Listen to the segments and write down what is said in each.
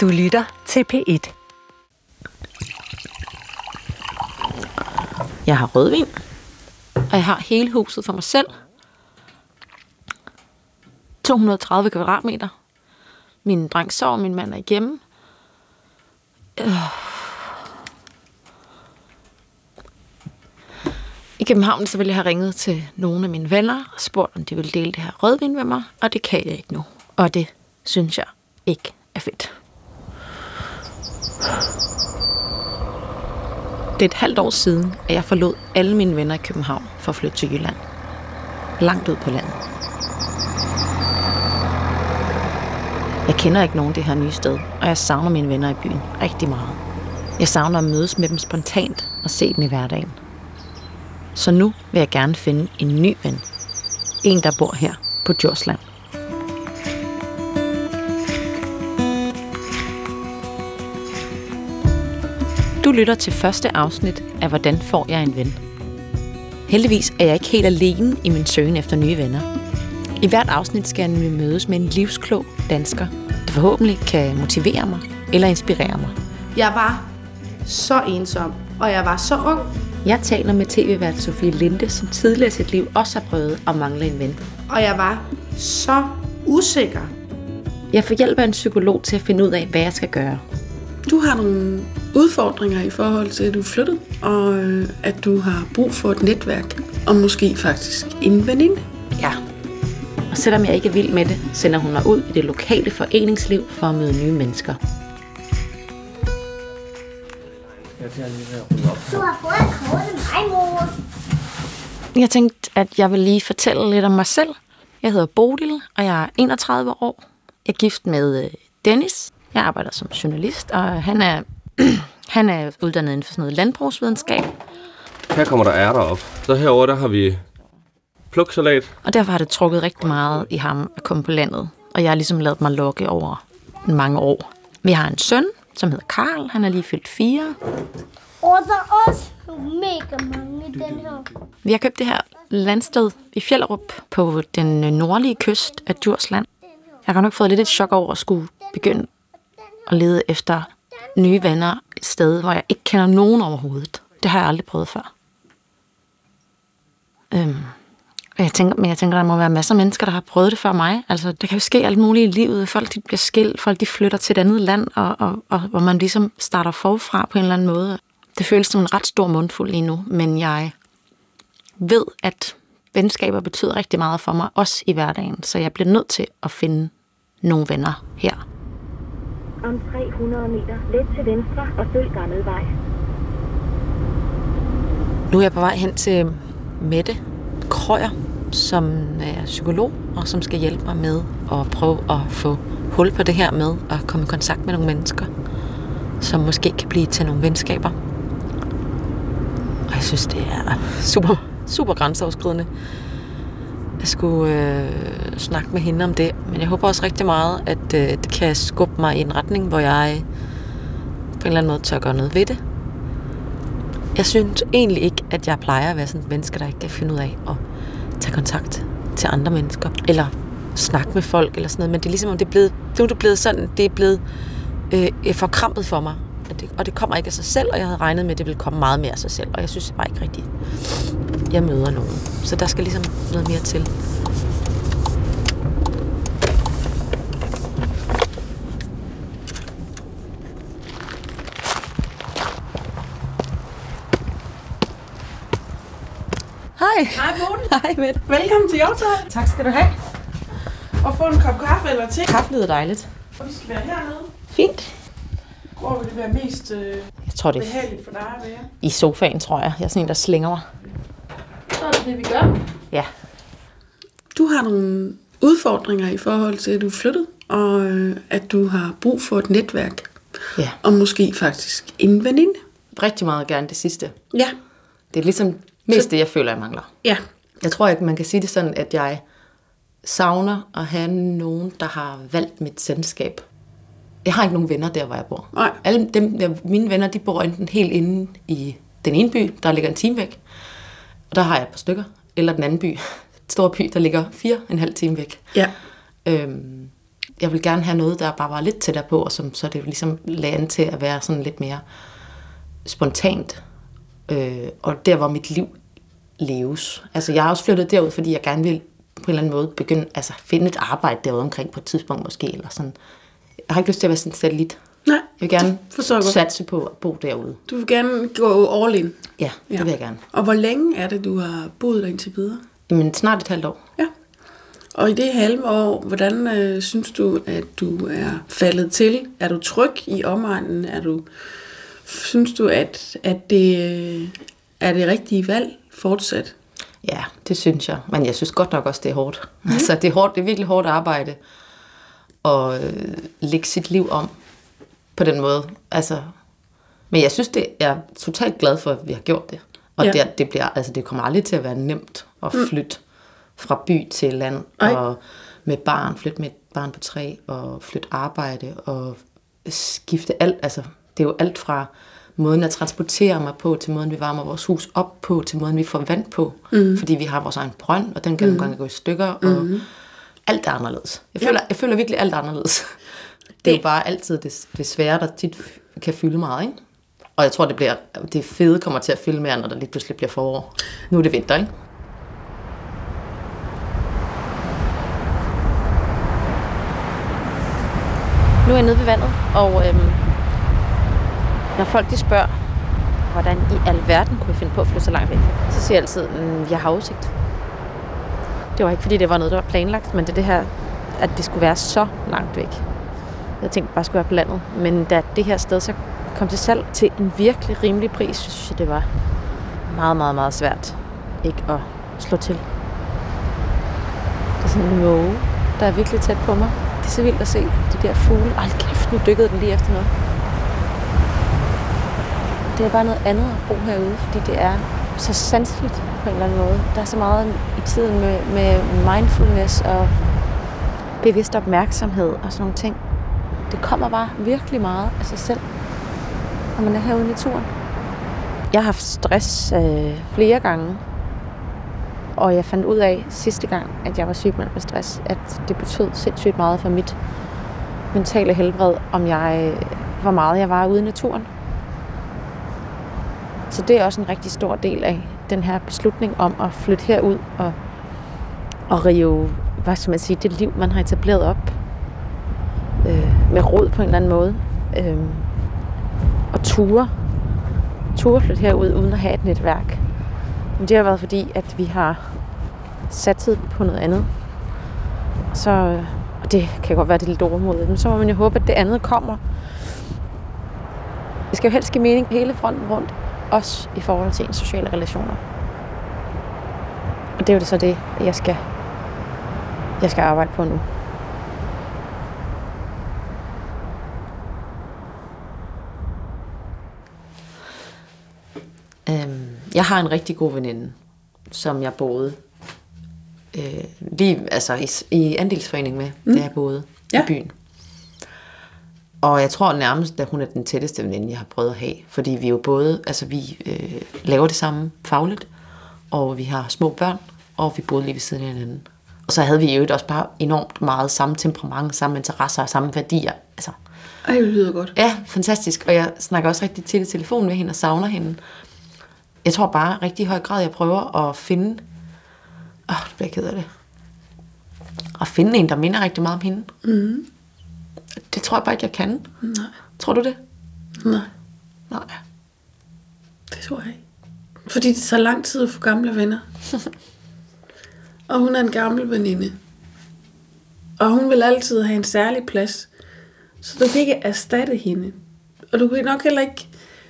Du lytter til P1. Jeg har rødvin, og jeg har hele huset for mig selv. 230 kvadratmeter. Min dreng sover, min mand er hjemme. Øh. I København så ville jeg have ringet til nogle af mine venner og spurgt, om de ville dele det her rødvin med mig, og det kan jeg ikke nu. Og det synes jeg ikke er fedt. Det er et halvt år siden, at jeg forlod alle mine venner i København for at flytte til Jylland. Langt ud på landet. Jeg kender ikke nogen det her nye sted, og jeg savner mine venner i byen rigtig meget. Jeg savner at mødes med dem spontant og se dem i hverdagen. Så nu vil jeg gerne finde en ny ven. En, der bor her på Djursland. Du lytter til første afsnit af Hvordan får jeg en ven? Heldigvis er jeg ikke helt alene i min søgen efter nye venner. I hvert afsnit skal jeg nemlig mødes med en livsklog dansker, der forhåbentlig kan motivere mig eller inspirere mig. Jeg var så ensom, og jeg var så ung. Jeg taler med tv-vært Sofie Linde, som tidligere i sit liv også har prøvet at mangle en ven. Og jeg var så usikker. Jeg får hjælp af en psykolog til at finde ud af, hvad jeg skal gøre. Du har nogle udfordringer i forhold til, at du er flyttet, og øh, at du har brug for et netværk, og måske faktisk en veninde. Ja. Og selvom jeg ikke er vild med det, sender hun mig ud i det lokale foreningsliv for at møde nye mennesker. Du har fået et kort af mig, mor. Jeg tænkte, at jeg vil lige fortælle lidt om mig selv. Jeg hedder Bodil, og jeg er 31 år. Jeg er gift med øh, Dennis. Jeg arbejder som journalist, og han er, han er uddannet inden for sådan noget landbrugsvidenskab. Her kommer der ærter op. Så herover der har vi pluksalat. Og derfor har det trukket rigtig meget i ham at komme på landet. Og jeg har ligesom lavet mig lokke over mange år. Vi har en søn, som hedder Karl. Han er lige fyldt fire. Og der er også mega mange i den her. Vi har købt det her landsted i Fjellerup på den nordlige kyst af Djursland. Jeg har nok fået lidt et chok over at skulle begynde at lede efter nye venner et sted, hvor jeg ikke kender nogen overhovedet. Det har jeg aldrig prøvet før. Øhm, og jeg tænker, men jeg tænker, der må være masser af mennesker, der har prøvet det før mig. Altså, der kan jo ske alt muligt i livet. Folk de bliver skilt, folk de flytter til et andet land, og, og, og hvor man ligesom starter forfra på en eller anden måde. Det føles som en ret stor mundfuld lige nu, men jeg ved, at venskaber betyder rigtig meget for mig, også i hverdagen. Så jeg bliver nødt til at finde nogle venner her. Om 300 meter, let til venstre og følg gammel vej. Nu er jeg på vej hen til Mette Krøyer, som er psykolog, og som skal hjælpe mig med at prøve at få hul på det her med at komme i kontakt med nogle mennesker, som måske kan blive til nogle venskaber. Og jeg synes, det er super, super grænseoverskridende. Jeg skulle øh, snakke med hende om det, men jeg håber også rigtig meget, at øh, det kan skubbe mig i en retning, hvor jeg på en eller anden måde tør gøre noget ved det. Jeg synes egentlig ikke, at jeg plejer at være sådan et menneske, der ikke kan finde ud af at tage kontakt til andre mennesker, eller snakke med folk, eller sådan noget, men det er ligesom, om det er blevet, nu er det blevet sådan, det er blevet øh, forkrampet for mig, og det, og det kommer ikke af sig selv, og jeg havde regnet med, at det ville komme meget mere af sig selv, og jeg synes bare ikke rigtigt, jeg møder nogen. Så der skal ligesom noget mere til. Hej. Hej, Bodil. Hej, Mette. Velkommen til Hjortøj. Tak skal du have. Og få en kop kaffe eller te. Kaffe lyder dejligt. Og vi skal være hernede. Fint. Hvor vil det være mest øh, Jeg tror, det er behageligt for dig at være? i sofaen, tror jeg. Jeg er sådan en, der slænger mig. Så er det det, vi gør. Ja. Du har nogle udfordringer i forhold til, at du er flyttet, og øh, at du har brug for et netværk, Ja. og måske faktisk en veninde. Rigtig meget gerne det sidste. Ja. Det er ligesom mest det, jeg føler, jeg mangler. Ja. Jeg tror ikke, man kan sige det sådan, at jeg savner at have nogen, der har valgt mit selskab. Jeg har ikke nogen venner der, hvor jeg bor. Nej. Alle dem, mine venner, de bor enten helt inde i den ene by, der ligger en time væk, og der har jeg et par stykker, eller den anden by, en stor by, der ligger fire en halv time væk. Ja. Øhm, jeg ville gerne have noget, der bare var lidt tættere på, og som så det ligesom lagde an til at være sådan lidt mere spontant. Øh, og der, hvor mit liv leves. Altså, jeg har også flyttet derud, fordi jeg gerne vil på en eller anden måde begynde, altså finde et arbejde derude omkring på et tidspunkt måske, eller sådan. Jeg har ikke lyst til at være sådan en satellit. Nej, Jeg vil gerne forstår satse på at bo derude. Du vil gerne gå all in. Ja, det Ja. vil jeg gerne. Og hvor længe er det, du har boet der indtil videre? Men snart et halvt år. Ja. Og i det halve år, hvordan øh, synes du, at du er faldet til? Er du tryg i omegnen? Er du, synes du, at, at det øh, er det rigtige valg fortsat? Ja, det synes jeg. Men jeg synes godt nok også, det er hårdt. Mm. Altså, det er, hårdt, det er virkelig hårdt arbejde at øh, lægge sit liv om på den måde. Altså, men jeg synes, det jeg er totalt glad for, at vi har gjort det. Og Ja. det, det, bliver, altså, det kommer aldrig til at være nemt at flytte fra by til land. Ej. Og med barn, flytte med et barn på tre, og flytte arbejde, og skifte alt. Altså, det er jo alt fra måden at transportere mig på, til måden vi varmer vores hus op på, til måden vi får vand på. Mm. Fordi vi har vores egen brønd, og den kan mm. nogle gange gå i stykker, og alt er anderledes. Jeg føler, jeg føler virkelig alt er anderledes. Det er jo bare altid det, det svære, der tit kan fylde meget, ikke? Og jeg tror, det, bliver, det fede kommer til at fylde mere, når der lige pludselig bliver forår. Nu er det vinter, ikke? Nu er jeg nede ved vandet, og øhm, når folk de spørger, hvordan i alverden kunne jeg finde på at flytte så langt væk, så siger jeg altid, mm, jeg har udsigt. Det var ikke fordi, det var noget, der var planlagt, men det er det her, at det skulle være så langt væk. Jeg tænkte bare, det skulle være på landet. Men da det her sted så kom til salg til en virkelig rimelig pris, så synes jeg, det var meget, meget, meget svært ikke at slå til. Det er sådan en måge, der er virkelig tæt på mig. Det er så vildt at se de der fugle. Ej, kæft, nu dykkede den lige efter noget. Det er bare noget andet at bo herude, fordi det er så sanseligt på en eller anden måde. Der er så meget i tiden med, med mindfulness og bevidst opmærksomhed og sådan nogle ting. Det kommer bare virkelig meget af sig selv, når man er herude i naturen. Jeg har haft stress øh, flere gange, og jeg fandt ud af sidste gang, at jeg var syg med stress, at det betød sindssygt meget for mit mentale helbred, om jeg, øh, hvor meget jeg var ude i naturen. Så det er også en rigtig stor del af den her beslutning om at flytte herud og, og rive, hvad skal man sige, det liv, man har etableret op øh, med rod på en eller anden måde. Øh, og ture. Ture flytte herud uden at have et netværk. Men det har været fordi, at vi har satset på noget andet. Så og det kan godt være, det er lidt overmodigt, men så må man jo håbe, at det andet kommer. Det skal jo helst give mening hele fronten rundt, også i forhold til ens sociale relationer. Og det er jo så det, jeg skal, jeg skal arbejde på nu. Øhm, jeg har en rigtig god veninde, som jeg boede øh, lige altså i, i andelsforening med, mm. da jeg boede Ja. i byen. Og jeg tror nærmest, at hun er den tætteste veninde, jeg har prøvet at have. Fordi vi jo både, altså vi øh, laver det samme fagligt, og vi har små børn, og vi boede lige ved siden af hinanden. Og så havde vi jo også bare enormt meget samme temperament, samme interesser og samme værdier. Altså, Ej, det lyder godt. Ja, fantastisk. Og jeg snakker også rigtig tit i telefon med hende og savner hende. Jeg tror bare rigtig i høj grad, jeg prøver at finde... Åh, oh, det bliver jeg ked af det. At finde en, der minder rigtig meget om hende. Mm. Det tror jeg bare ikke, jeg kan. Nej. Tror du det? Nej, Nej. det tror jeg ikke. Fordi det tager lang tid at få gamle venner. og hun er en gammel veninde. Og hun vil altid have en særlig plads. Så du kan ikke erstatte hende. Og du kan nok heller ikke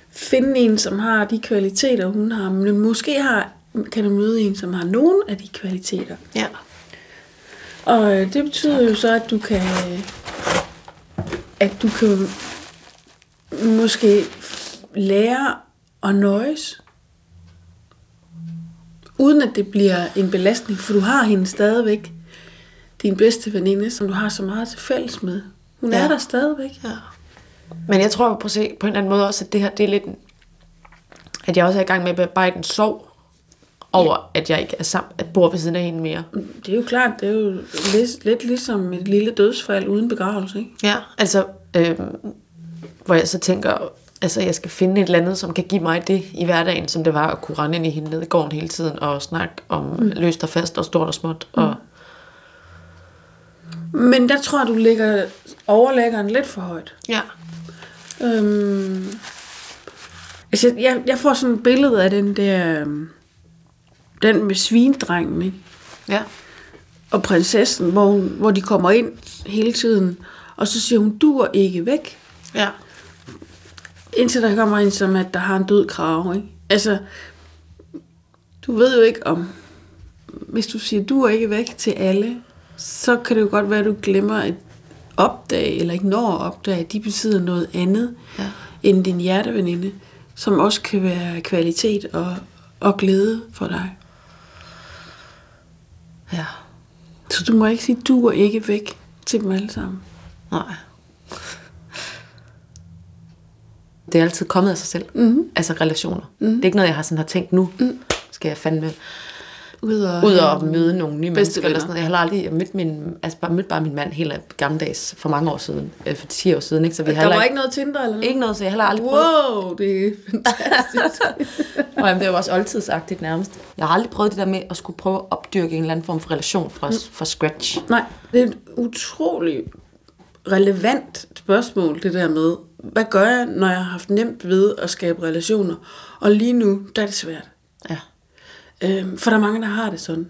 finde en, som har de kvaliteter, hun har. Men måske har, kan du møde en, som har nogen af de kvaliteter. Ja. Og øh, det betyder jo så, at du kan, at du kan måske lære at nøjes, uden at det bliver en belastning, for du har hende stadigvæk, din bedste veninde, som du har så meget til fælles med. Hun ja. Er der stadigvæk. Ja. Men jeg tror på, se, på en eller anden måde også, at det her, det er lidt, at jeg også er i gang med at bearbejde en sorg over, at jeg ikke er sammen, at bor ved siden af hende mere. Det er jo klart, det er jo lidt, lidt ligesom et lille dødsfald uden begravelse, ikke? Ja, altså, øh, hvor jeg så tænker, altså jeg skal finde et eller andet, som kan give mig det i hverdagen, som det var at kunne rende ind i hende ned i gården hele tiden og snakke om mm. løst og fast og stort og småt. Mm. Og, Men der tror jeg, du ligger overlæggeren lidt for højt. ja. Øhm, altså, jeg, jeg får sådan et billede af den der... øhm, Den med svindrengen, ikke? Ja. Og prinsessen, hvor, hun, hvor de kommer ind hele tiden. Og så siger hun, du er ikke væk. Ja. Indtil der kommer en, som at der har en død krav, ikke? Altså, du ved jo ikke om... Hvis du siger, du er ikke væk til alle, så kan det jo godt være, at du glemmer at opdage, eller ikke når at opdage, at de besidder noget andet Ja. end din hjerteveninde, som også kan være kvalitet og, og glæde for dig. Ja. Så du må ikke sige, du er ikke væk til dem alle sammen. Nej. Det er altid kommet af sig selv. Mm-hmm. Altså relationer. Mm-hmm. Det er ikke noget, jeg har sådan har tænkt nu. Mm. Skal jeg fandme Ud og, ud og møde nogle nye mennesker eller sådan noget. Jeg har aldrig mødt min, altså bare mødt bare min mand helt gammeldags for mange år siden. øh, For 10 år siden. Ikke? Så vi har Der var ikke, noget Tinder eller noget? ikke noget, så jeg har aldrig prøvet. Wow, det er fantastisk. Og jamen, det jo også oldtidsagtigt nærmest. Jeg har aldrig prøvet det der med at skulle prøve at opdyrke en eller anden form for relation fra, mm. fra scratch. Nej, det er et utroligt relevant spørgsmål, det der med, hvad gør jeg, når jeg har haft nemt ved at skabe relationer, og lige nu, der er det svært. Ja. Øhm, for der er mange, der har det sådan.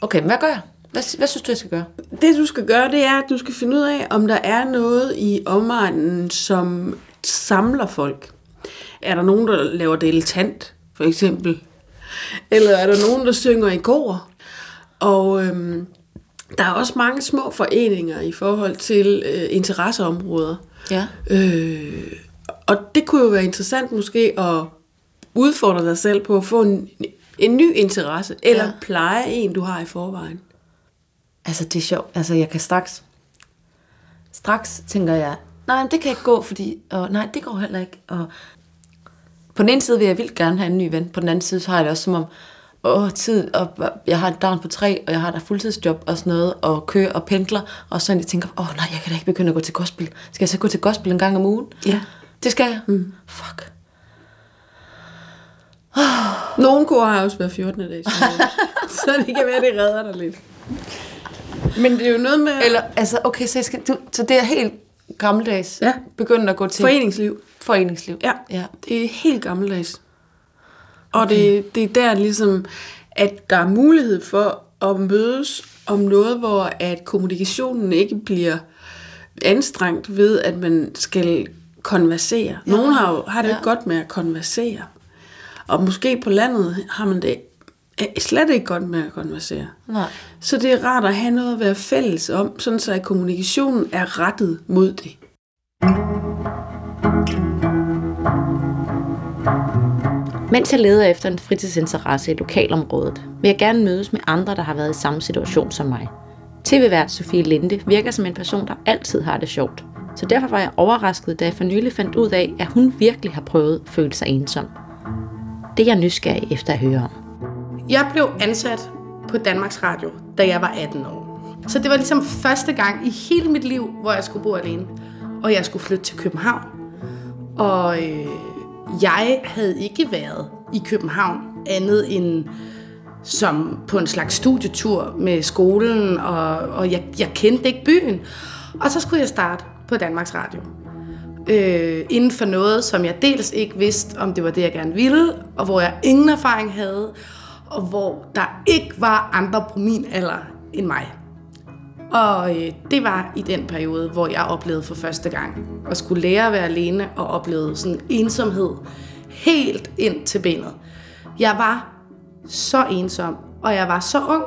Okay, men hvad gør jeg? Hvad, hvad synes du, jeg skal gøre? Det du skal gøre, det er, at du skal finde ud af, om der er noget i omegnen, som samler folk. Er der nogen, der laver dilettant, for eksempel? Eller er der nogen, der synger i kor? Og øhm, der er også mange små foreninger i forhold til øh, interesseområder. Ja. Øh, og det kunne jo være interessant måske at udfordre dig selv på at få en, en ny interesse, eller Ja. pleje en, du har i forvejen. Altså, det er sjovt. Altså, jeg kan straks... Straks tænker jeg, nej, det kan ikke gå, fordi... Og, nej, det går heller ikke. Og på den ene side vil jeg vildt gerne have en ny ven. På den anden side, så har jeg det også som om, åh, tid, og jeg har et barn på tre, og jeg har et fuldtidsjob og sådan noget, og kører og pendler, og så jeg tænker, åh nej, jeg kan da ikke begynde at gå til gospel. Skal jeg så gå til gospel en gang om ugen? Ja. Det skal jeg. Mm. Fuck. Nogle kor har også været 14. dag, så, det kan være, det redder dig lidt. Men det er jo noget med Eller, altså, okay, så, jeg skal, du, så det er helt gammeldags. Ja. Begynde at gå til foreningsliv. foreningsliv. Ja, ja. det er helt gammeldags. Og det, det er der ligesom, at der er mulighed for at mødes om noget, hvor at kommunikationen ikke bliver anstrengt ved, at man skal konversere. Ja. Nogen har, jo, har det Ja. ikke godt med at konversere. Og måske på landet har man det eh, slet ikke godt med at konversere. Nej. Så det er rart at have noget at være fælles om, sådan så at kommunikationen er rettet mod det. Mens jeg leder efter en fritidsinteresse i lokalområdet, vil jeg gerne mødes med andre, der har været i samme situation som mig. TV-vært Sofie Linde virker som en person, der altid har det sjovt. Så derfor var jeg overrasket, da jeg for nylig fandt ud af, at hun virkelig har prøvet at føle sig ensom. Det er jeg nysgerrig efter at høre om. Jeg blev ansat på Danmarks Radio, da jeg var 18 år. Så det var ligesom første gang i hele mit liv, hvor jeg skulle bo alene. Og jeg skulle flytte til København. Og øh, jeg havde ikke været i København andet end som på en slags studietur med skolen, og, og jeg, jeg kendte ikke byen. Og så skulle jeg starte på Danmarks Radio. Øh, inden for noget, som jeg dels ikke vidste, om det var det, jeg gerne ville, og hvor jeg ingen erfaring havde, og hvor der ikke var andre på min alder end mig. Og øh, det var i den periode, hvor jeg oplevede for første gang at skulle lære at være alene og oplevede sådan ensomhed helt ind til benet. Jeg var så ensom, og jeg var så ung,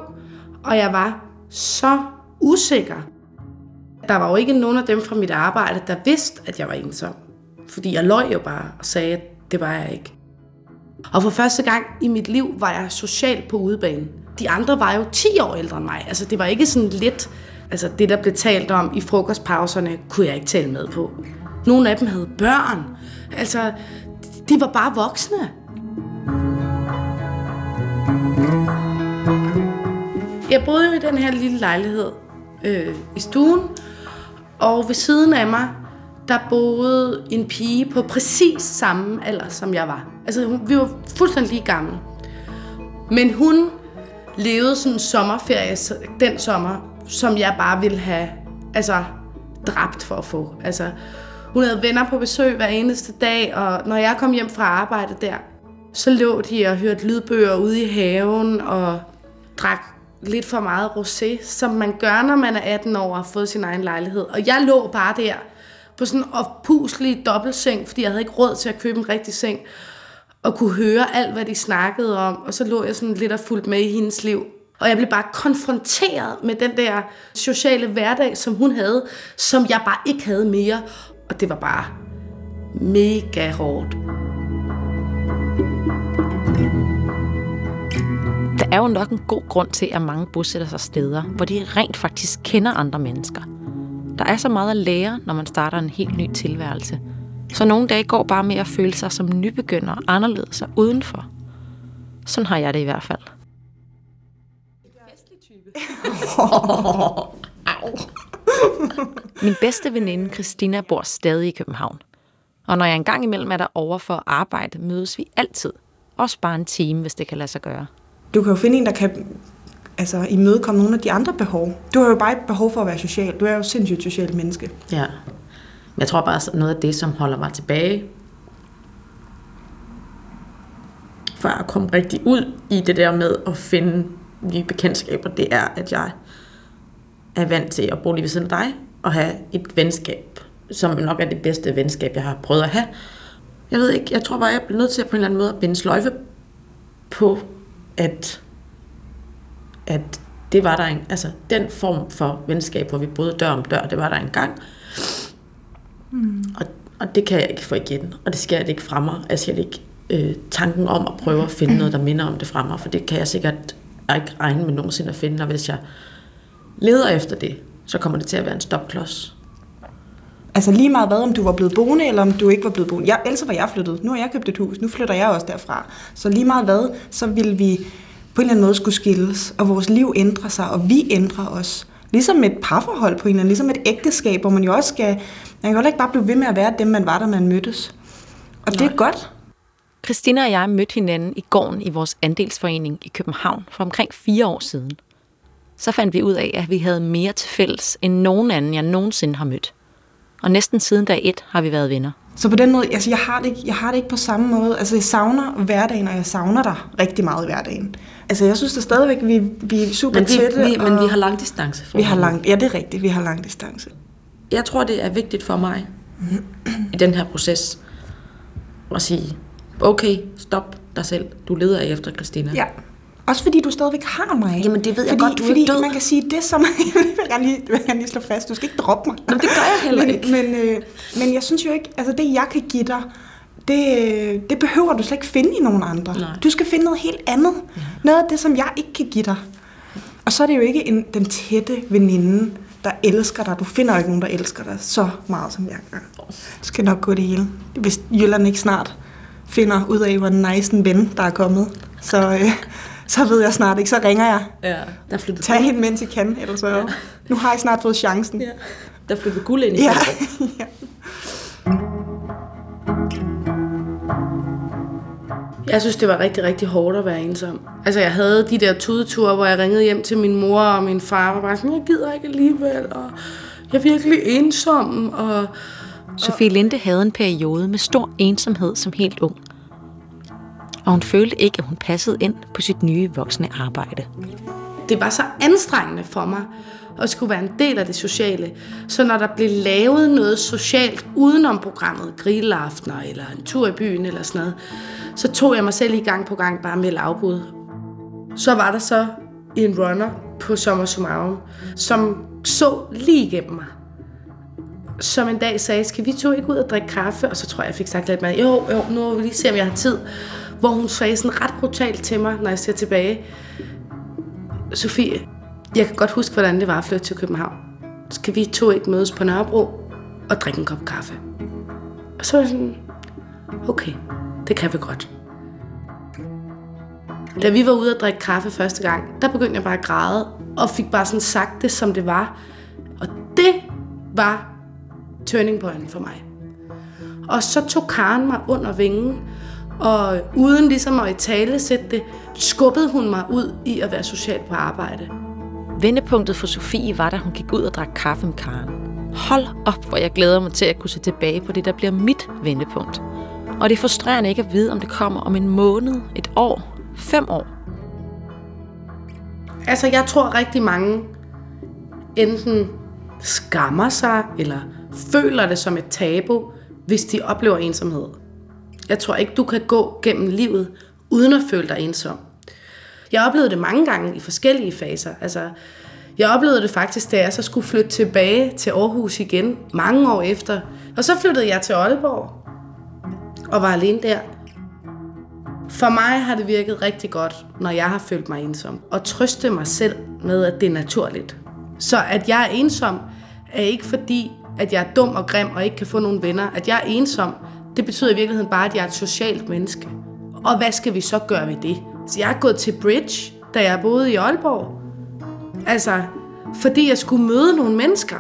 og jeg var så usikker. Der var jo ikke nogen af dem fra mit arbejde, der vidste, at jeg var ensom. Fordi jeg løj jo bare og sagde, at det var jeg ikke. Og for første gang i mit liv var jeg socialt på udebane. De andre var jo 10 år ældre end mig. Altså det var ikke sådan lidt... Altså det, der blev talt om i frokostpauserne, kunne jeg ikke tale med på. Nogle af dem havde børn. Altså, de var bare voksne. jeg boede jo i den her lille lejlighed øh, i stuen, og ved siden af mig, der boede en pige på præcis samme alder, som jeg var. Altså, hun- vi var fuldstændig lige gamle. Men hun levede sådan en sommerferie den sommer, som jeg bare ville have altså, dræbt for at få. Altså, hun havde venner på besøg hver eneste dag, og når jeg kom hjem fra arbejde der, så lå de og hørte lydbøger ude i haven og drak lidt for meget rosé, som man gør, når man er 18 år og har fået sin egen lejlighed. Og jeg lå bare der på sådan en oppuslig dobbeltseng, fordi jeg havde ikke råd til at købe en rigtig seng, og kunne høre alt, hvad de snakkede om, og så lå jeg sådan lidt og fulgte med i hendes liv. Og jeg blev bare konfronteret med den der sociale hverdag, som hun havde, som jeg bare ikke havde mere. Og det var bare mega hårdt. Der er jo nok en god grund til, at mange bosætter sig steder, hvor de rent faktisk kender andre mennesker. Der er så meget at lære, når man starter en helt ny tilværelse. Så nogle dage går bare med at føle sig som nybegynder, anderledes og udenfor. Sådan har jeg det i hvert fald. Min bedste veninde Christina bor stadig i København. Og når jeg engang imellem er der over for at arbejde, mødes vi altid. Også bare en time, hvis det kan lade sig gøre. Du kan jo finde en, der kan altså, imødekomme nogle af de andre behov. Du har jo bare et behov for at være social. Du er jo sindssygt socialt menneske. Ja. Jeg tror bare, noget af det, som holder mig tilbage, for at komme rigtig ud i det der med at finde nye bekendtskaber, det er, at jeg er vant til at bo lige ved siden af dig, og have et venskab, som nok er det bedste venskab, jeg har prøvet at have. Jeg ved ikke, jeg tror bare, jeg bliver nødt til at på en eller anden måde at binde sløjfe på, at, at det var der en, altså den form for venskab, hvor vi boede dør om dør, det var der engang. Mm. Og, og det kan jeg ikke få igen, og det skal jeg ikke fra mig. Jeg skal ikke øh, tanken om at prøve at finde noget, der minder om det fra mig, for det kan jeg sikkert ikke regne med nogensinde at finde, og hvis jeg leder efter det, så kommer det til at være en stopklods. Altså lige meget hvad, om du var blevet boende, eller om du ikke var blevet boende. Jeg, ellers var jeg flyttet. Nu har jeg købt et hus. Nu flytter jeg også derfra. Så lige meget hvad, så vil vi på en eller anden måde skulle skilles, og vores liv ændrer sig, og vi ændrer os. Ligesom et parforhold på en eller anden, ligesom et ægteskab, hvor man jo også skal, man kan jo ikke bare blive ved med at være dem, man var, da man mødtes. Og det er godt. Christina og jeg mødte hinanden i gården i vores andelsforening i København for omkring fire år siden. Så fandt vi ud af, at vi havde mere til fælles end nogen anden, jeg nogensinde har mødt. Og næsten siden dag et har vi været venner. Så på den måde, altså jeg har, det ikke, jeg har det ikke på samme måde. Altså jeg savner hverdagen, og jeg savner dig rigtig meget i hverdagen. Altså jeg synes da stadigvæk, vi, vi er super Men vi, tætte. vi, men vi har lang distance for vi har lang, Ja, det er rigtigt. Vi har lang distance. Jeg tror, det er vigtigt for mig i den her proces at sige, okay, stop dig selv. Du leder efter Christina. Ja. Også fordi du stadigvæk har mig. Jamen, det ved jeg fordi, godt, du er fordi ikke død. man kan sige det som... jeg vil gerne lige, vil gerne lige slå fast, du skal ikke droppe mig. Jamen, det gør jeg heller ikke. Men, men, øh, men jeg synes jo ikke, altså det jeg kan give dig, det, øh, det behøver du slet ikke finde i nogen andre. Nej. Du skal finde noget helt andet. Ja. Noget af det, som jeg ikke kan give dig. Og så er det jo ikke en, den tætte veninde, der elsker dig. Du finder jo ikke nogen, der elsker dig så meget, som jeg gør. Du skal nok gå det hele. Hvis Jylland ikke snart finder ud af, hvor nice en ven, der er kommet, så, øh, så ved jeg snart ikke. Så ringer jeg. Ja, der flyttede, Tag hende, mens I kan, ellers så... Ja. Nu har I snart fået chancen. ja. der flyttede guld ind i Ja. Jeg synes, det var rigtig, rigtig hårdt at være ensom. Altså, jeg havde de der tudeture, hvor jeg ringede hjem til min mor og min far, og var bare sådan, jeg gider ikke alligevel, og jeg er virkelig ensom, og Sofie Linde havde en periode med stor ensomhed som helt ung. Og hun følte ikke, at hun passede ind på sit nye voksne arbejde. det var så anstrengende for mig at skulle være en del af det sociale. Så når der blev lavet noget socialt udenom programmet, grillaftener eller en tur i byen eller sådan noget, så tog jeg mig selv i gang på gang bare med lavbud. Så var der så en runner på Sommer Summarum, som så lige igennem mig. Som en dag sagde, skal vi to ikke ud og drikke kaffe? Og så tror jeg, jeg fik sagt lidt med, jo, jo, nu må vi lige se, om jeg har tid. Hvor hun sagde sådan ret brutalt til mig, når jeg ser tilbage, Sofie, jeg kan godt huske, hvordan det var at flytte til København. Skal vi to ikke mødes på Nørrebro og drikke en kop kaffe? Og så var jeg sådan, okay, det kan vi godt. Da vi var ude at drikke kaffe første gang, der begyndte jeg bare at græde, og fik bare sådan sagt det, som det var. Og det var turning point for mig. Og så tog Karen mig under vingen, og uden ligesom at i tale sætte det, skubbede hun mig ud i at være social på arbejde. Vendepunktet for Sofie var, da hun gik ud og drak kaffe med Karen. Hold op, hvor jeg glæder mig til at kunne se tilbage på det, der bliver mit vendepunkt. Og det er frustrerende ikke at vide, om det kommer om en måned, et år, fem år. Altså, jeg tror rigtig mange enten skammer sig, eller føler det som et tabu, hvis de oplever ensomhed. Jeg tror ikke, du kan gå gennem livet, uden at føle dig ensom. Jeg oplevede det mange gange i forskellige faser. Altså, jeg oplevede det faktisk, da jeg så skulle flytte tilbage til Aarhus igen, mange år efter. Og så flyttede jeg til Aalborg, og var alene der. For mig har det virket rigtig godt, når jeg har følt mig ensom, og trøste mig selv med, at det er naturligt. Så at jeg er ensom, er ikke fordi, at jeg er dum og grim og ikke kan få nogen venner. At jeg er ensom, det betyder i virkeligheden bare, at jeg er et socialt menneske. Og hvad skal vi så gøre ved det? Så jeg er gået til Bridge, da jeg boede i Aalborg. Altså, fordi jeg skulle møde nogle mennesker.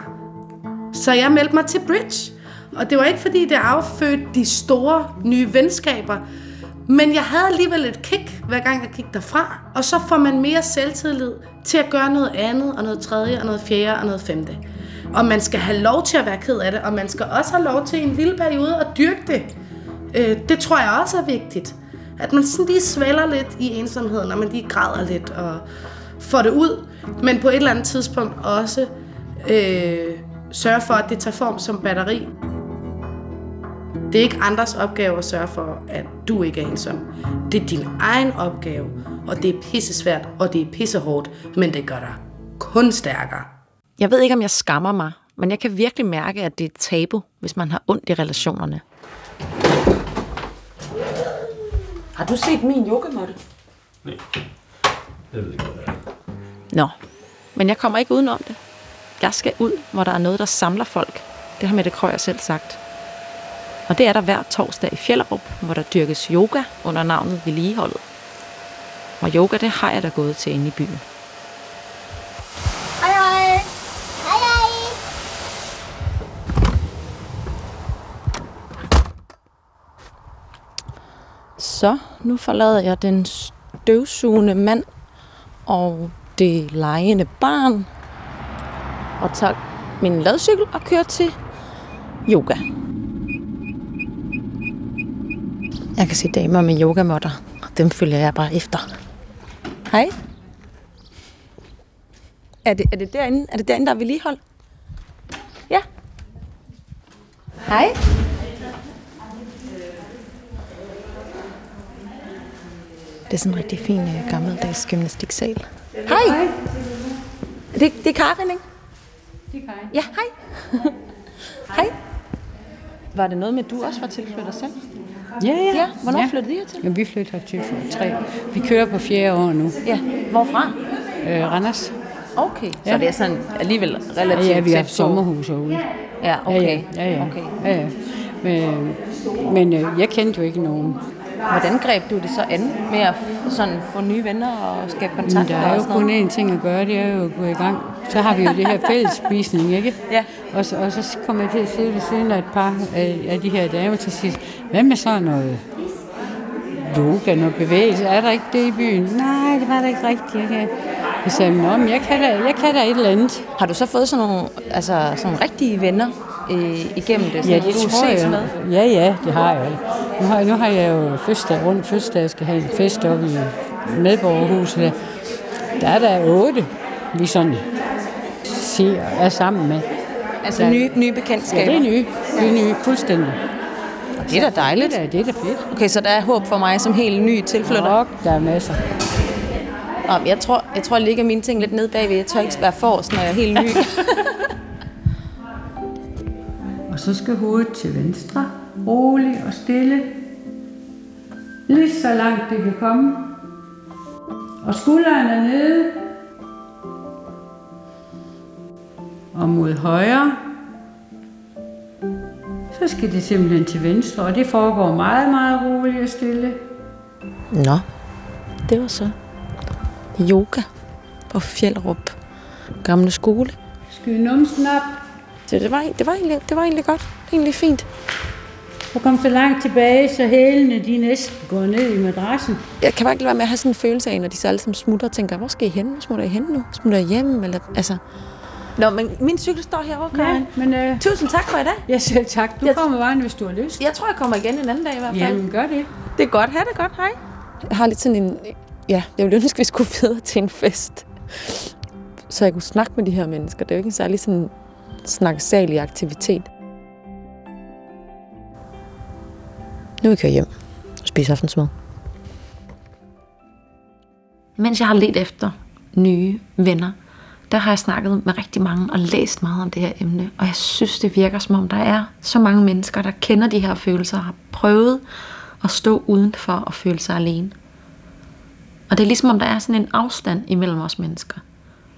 Så jeg meldte mig til Bridge. Og det var ikke fordi, det affødte de store nye venskaber. Men jeg havde alligevel et kick, hver gang jeg gik derfra. Og så får man mere selvtillid til at gøre noget andet, og noget tredje, og noget fjerde, og noget femte. Og man skal have lov til at være ked af det, og man skal også have lov til en lille periode at dyrke det. Øh, det tror jeg også er vigtigt. At man sådan lige svælger lidt i ensomheden, og man lige græder lidt og får det ud. Men på et eller andet tidspunkt også øh, sørge for, at det tager form som batteri. Det er ikke andres opgave at sørge for, at du ikke er ensom. Det er din egen opgave, og det er pissesvært, og det er pissehårdt, men det gør dig kun stærkere. Jeg ved ikke, om jeg skammer mig, men jeg kan virkelig mærke, at det er et tabu, hvis man har ondt i relationerne. Har du set min yogamåtte? Nej. Jeg ved ikke, hvad det er. Nå, men jeg kommer ikke udenom det. Jeg skal ud, hvor der er noget, der samler folk. Det har Mette Krøyer selv sagt. Og det er der hver torsdag i Fjellerup, hvor der dyrkes yoga under navnet Vedligeholdet. Og yoga, det har jeg da gået til inde i byen. Hej hej. Hej hej. Så nu forlader jeg den støvsugende mand og det lejende barn og tager min ladcykel og kører til yoga. Jeg kan se damer med yogamotter, og dem følger jeg bare efter. Hej. Er det, er det derinde, er det derinde, der er vedligehold? Ja. Hej. Er sådan en rigtig fin øh, gammeldags gymnastiksal. Hej. Det, det er Karin, ikke? Det er Karin. Ja, hej. hej. Var det noget med, at du også var tilflytter selv? Ja, ja. Ja, hvornår ja. flyttede I hertil? Jamen, vi flytter til for tre. Vi kører på fjerde år nu. Ja, hvorfra? Øh, Randers. Okay, så Ja. det er sådan alligevel Ja, relativt ja, vi har sommerhus herude. Ja, okay. Ja, ja. ja, ja. Okay. ja, ja. Men, men øh, jeg kendte jo ikke nogen. Hvordan greb du det så an med at sådan få nye venner og skabe Men kontakt der er jo kun én ting at gøre, det er jo at gå i gang. Så har vi jo det her fællesspisning, ikke? Ja. Og så, og så kommer jeg til at sidde ved siden af et par af, de her damer til sidst. Hvad med sådan noget yoga, noget bevægelse? Er der ikke det i byen? Nej, det var der ikke rigtigt. Jeg, jeg sagde, Nå, men jeg kan, da, jeg kan da et eller andet. Har du så fået sådan nogle, altså, sådan rigtige venner øh, igennem det? Sådan Ja, det du tror ses jeg. med? Ja, ja, det har jeg. Nu har, nu har jeg jo fødselsdag, rundt fødselsdag, jeg skal have en fest op i medborgerhuset. Der er der otte, vi sådan ser, er sammen med. Altså Ja. nye, nye Ja, bekendtskaber? det er nye. Det er nye, fuldstændig. Det er da dejligt. Det er, det er da fedt. Okay, så der er håb for mig som helt ny tilflytter? Og der er masser. Nå, jeg tror, jeg tror, jeg ligger mine ting lidt nede bagved. Jeg tør ikke være forrest, når jeg er helt ny. Så skal hovedet til venstre. Rolig og stille. Lige så langt det kan komme. Og skulderen er nede. Og mod højre. Så skal det simpelthen til venstre, og det foregår meget, meget roligt og stille. Nå, det var så yoga på Fjellerup gamle skole. Sky numsen op. Så det var, det var, egentlig, det var egentlig godt. Egentlig fint. Du kom så langt tilbage, så hælene de næsten går ned i madrassen. Jeg kan bare ikke lade være med at have sådan en følelse af, når de så alle sammen smutter og tænker, hvor skal I hen? Hvor smutter I hen nu? Smutter I hjem? Eller, altså. Nå, men min cykel står herovre, Karin. Ja, men øh, Tusind tak for i dag. ja, selv tak. Du Jeg- kommer vejen, hvis du har lyst. Jeg tror, jeg kommer igen en anden dag i hvert fald. Jamen, gør det. Det er godt. Ha' det godt. Hej. Jeg har lidt sådan en... Ja, jeg ville ønske, vi skulle videre til en fest. Så jeg kunne snakke med de her mennesker. Det er jo ikke en særlig sådan snaksalig aktivitet. Nu vil jeg køre hjem og spise aftensmad. Mens jeg har let efter nye venner, der har jeg snakket med rigtig mange og læst meget om det her emne. Og jeg synes, det virker som om, der er så mange mennesker, der kender de her følelser og har prøvet at stå udenfor og føle sig alene. Og det er ligesom om, der er sådan en afstand imellem os mennesker.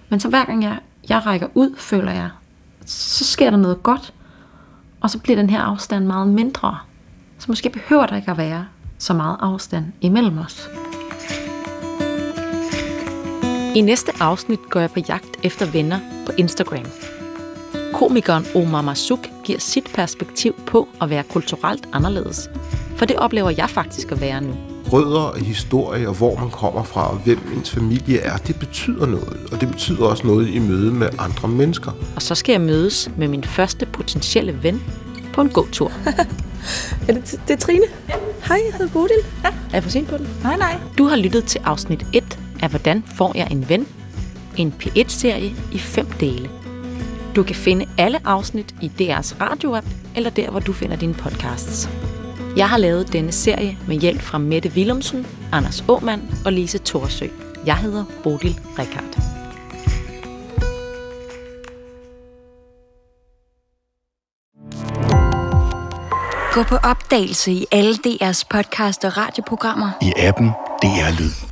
Men så hver gang jeg, jeg rækker ud, føler jeg, så sker der noget godt. Og så bliver den her afstand meget mindre. Så måske behøver der ikke at være så meget afstand imellem os. I næste afsnit går jeg på jagt efter venner på Instagram. Komikeren Omar Masuk giver sit perspektiv på at være kulturelt anderledes. For det oplever jeg faktisk at være nu rødder og historie, og hvor man kommer fra, og hvem ens familie er, det betyder noget. Og det betyder også noget i møde med andre mennesker. Og så skal jeg mødes med min første potentielle ven på en gåtur. er det, det er Trine? Ja. Hej, jeg hedder Bodil. Ja. Er jeg for sent på den? Nej, nej. Du har lyttet til afsnit 1 af Hvordan får jeg en ven? En P1-serie i fem dele. Du kan finde alle afsnit i DR's radioapp, eller der, hvor du finder dine podcasts. Jeg har lavet denne serie med hjælp fra Mette Willumsen, Anders Åmand og Lise Thorsø. Jeg hedder Bodil Rikard. Gå på opdagelse i alle DR's podcast og radioprogrammer. I appen DR Lyd.